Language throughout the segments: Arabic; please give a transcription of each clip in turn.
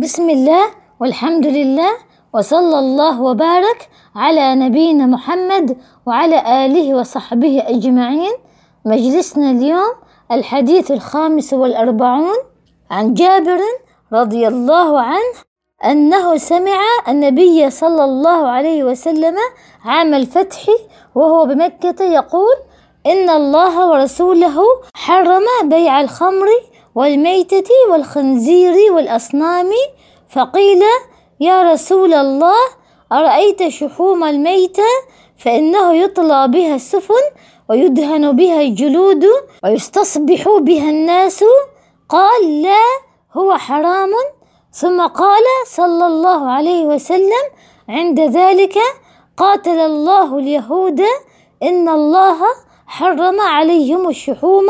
بسم الله والحمد لله وصلى الله وبارك على نبينا محمد وعلى آله وصحبه أجمعين. مجلسنا اليوم الحديث الخامس والأربعون عن جابر رضي الله عنه أنه سمع النبي صلى الله عليه وسلم عام الفتح وهو بمكة يقول إن الله ورسوله حرم بيع الخمر والميتة والخنزير والأصنام فقيل يا رسول الله أرأيت شحوم الميتة؟ فإنه يطلى بها السفن ويدهن بها الجلود ويستصبح بها الناس. قال لا هو حرام. ثم قال صلى الله عليه وسلم عند ذلك قاتل الله اليهود إن الله حرم عليهم الشحوم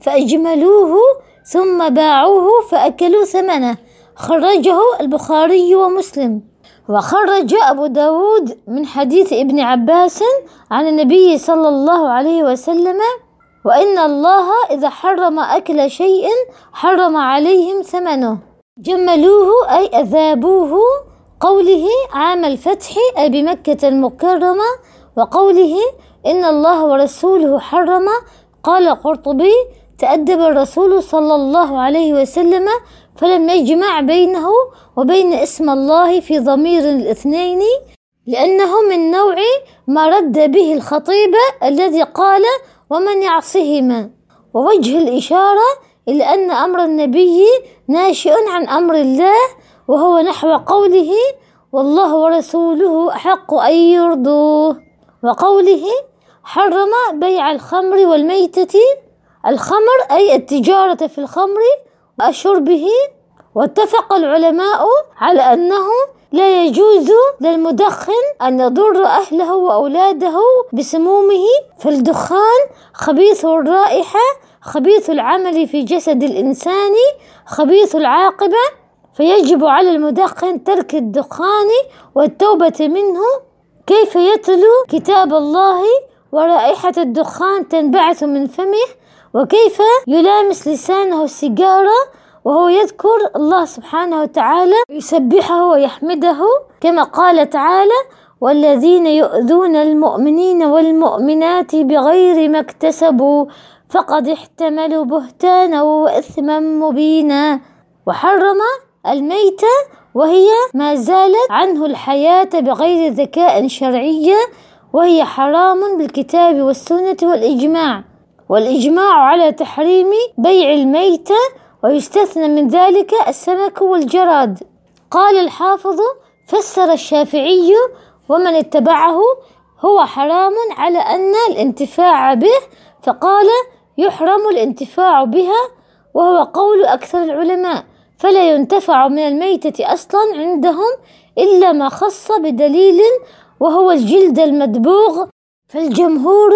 فأجملوه ثم باعوه فأكلوا ثمنه. خرجه البخاري ومسلم. وخرج أبو داود من حديث ابن عباس عن النبي صلى الله عليه وسلم وإن الله إذا حرم أكل شيء حرم عليهم ثمنه. جملوه أي أذابوه قوله عام الفتح أي بمكة المكرمة وقوله إن الله ورسوله حرم. قال قرطبي تأدب الرسول صلى الله عليه وسلم فلم يجمع بينه وبين اسم الله في ضمير الاثنين لأنه من نوع ما رد به الخطيب الذي قال ومن يعصهما ووجه الإشارة إلى أن أمر النبي ناشئ عن أمر الله وهو نحو قوله والله ورسوله أحق أن يرضوه وقوله حرم بيع الخمر والميتة الخمر أي التجارة في الخمر وشربه واتفق العلماء على أنه لا يجوز للمدخن أن يضر أهله وأولاده بسمومه فالدخان خبيث الرائحة خبيث العمل في جسد الإنسان خبيث العاقبة. فيجب على المدخن ترك الدخان والتوبة منه. كيف يتلو كتاب الله ورائحة الدخان تنبعث من فمه وكيف يلامس لسانه السيجارة وهو يذكر الله سبحانه وتعالى يسبحه ويحمده كما قال تعالى والذين يؤذون المؤمنين والمؤمنات بغير ما اكتسبوا فقد احتملوا بهتانا وإثما مبينا وحرم الميتة وهي ما زالت عنه الحياة بغير ذكاء شرعية وهي حرام بالكتاب والسنة والإجماع والإجماع على تحريم بيع الميتة ويستثنى من ذلك السمك والجراد. قال الحافظ فسر الشافعي ومن اتبعه هو حرام على أن الانتفاع به فقال يحرم الانتفاع بها وهو قول أكثر العلماء فلا ينتفع من الميتة أصلا عندهم إلا ما خص بدليل وهو الجلد المدبوغ فالجمهور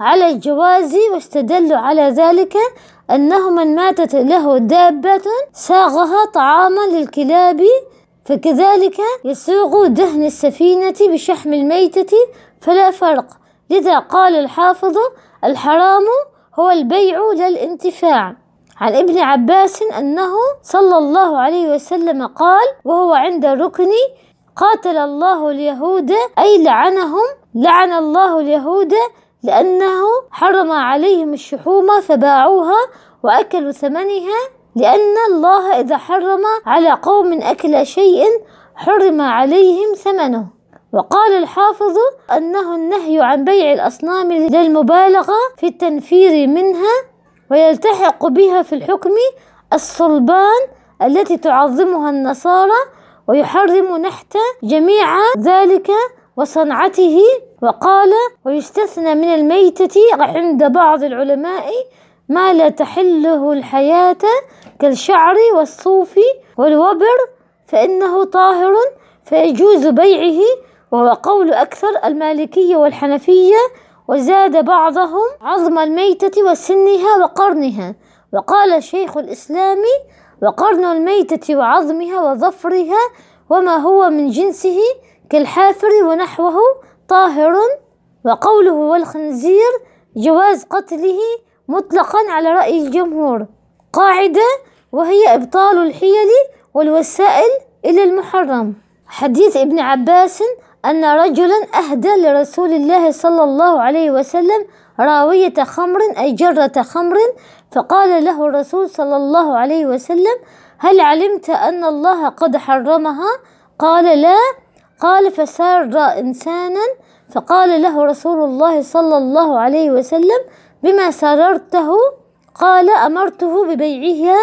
على الجواز واستدلوا على ذلك أنه من ماتت له دابة ساغها طعاما للكلاب فكذلك يسوغ دهن السفينة بشحم الميتة فلا فرق. لذا قال الحافظ الحرام هو البيع للانتفاع. عن ابن عباس أنه صلى الله عليه وسلم قال وهو عند الركن قاتل الله اليهود أي لعنهم لعن الله اليهود لأنه حرم عليهم الشحوم فباعوها وأكلوا ثمنها لأن الله إذا حرم على قوم أكل شيء حرم عليهم ثمنه. وقال الحافظ أنه النهي عن بيع الأصنام للمبالغة في التنفير منها ويلتحق بها في الحكم الصلبان التي تعظمها النصارى ويحرم نحت جميع ذلك وصنعته. وقال ويستثنى من الميتة عند بعض العلماء ما لا تحله الحياة كالشعر والصوف والوبر فإنه طاهر فيجوز بيعه. وهو قول أكثر المالكية والحنفية. وزاد بعضهم عظم الميتة وسنها وقرنها. وقال شيخ الإسلام وقرن الميتة وعظمها وظفرها وما هو من جنسه كالحافر ونحوه طاهر وقوله والخنزير جواز قتله مطلقا على رأي الجمهور. قاعدة وهي إبطال الحيل والوسائل إلى المحرم. حديث ابن عباس أن رجلا أهدى لرسول الله صلى الله عليه وسلم راوية خمر أي جرة خمر فقال له الرسول صلى الله عليه وسلم هل علمت أن الله قد حرمها؟ قال لا. قال فسار إنسانا. فقال له رسول الله صلى الله عليه وسلم بما سررته؟ قال أمرته ببيعها.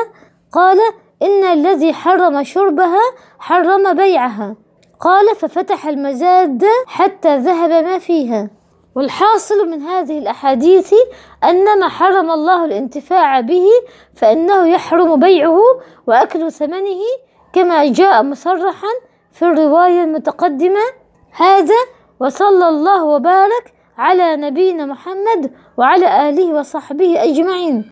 قال إن الذي حرم شربها حرم بيعها. قال ففتح المزاد حتى ذهب ما فيها. والحاصل من هذه الأحاديث أن ما حرم الله الانتفاع به فإنه يحرم بيعه وأكل ثمنه كما جاء مصرحا في الرواية المتقدمة هذا وصلى الله وبارك على نبينا محمد وعلى آله وصحبه أجمعين.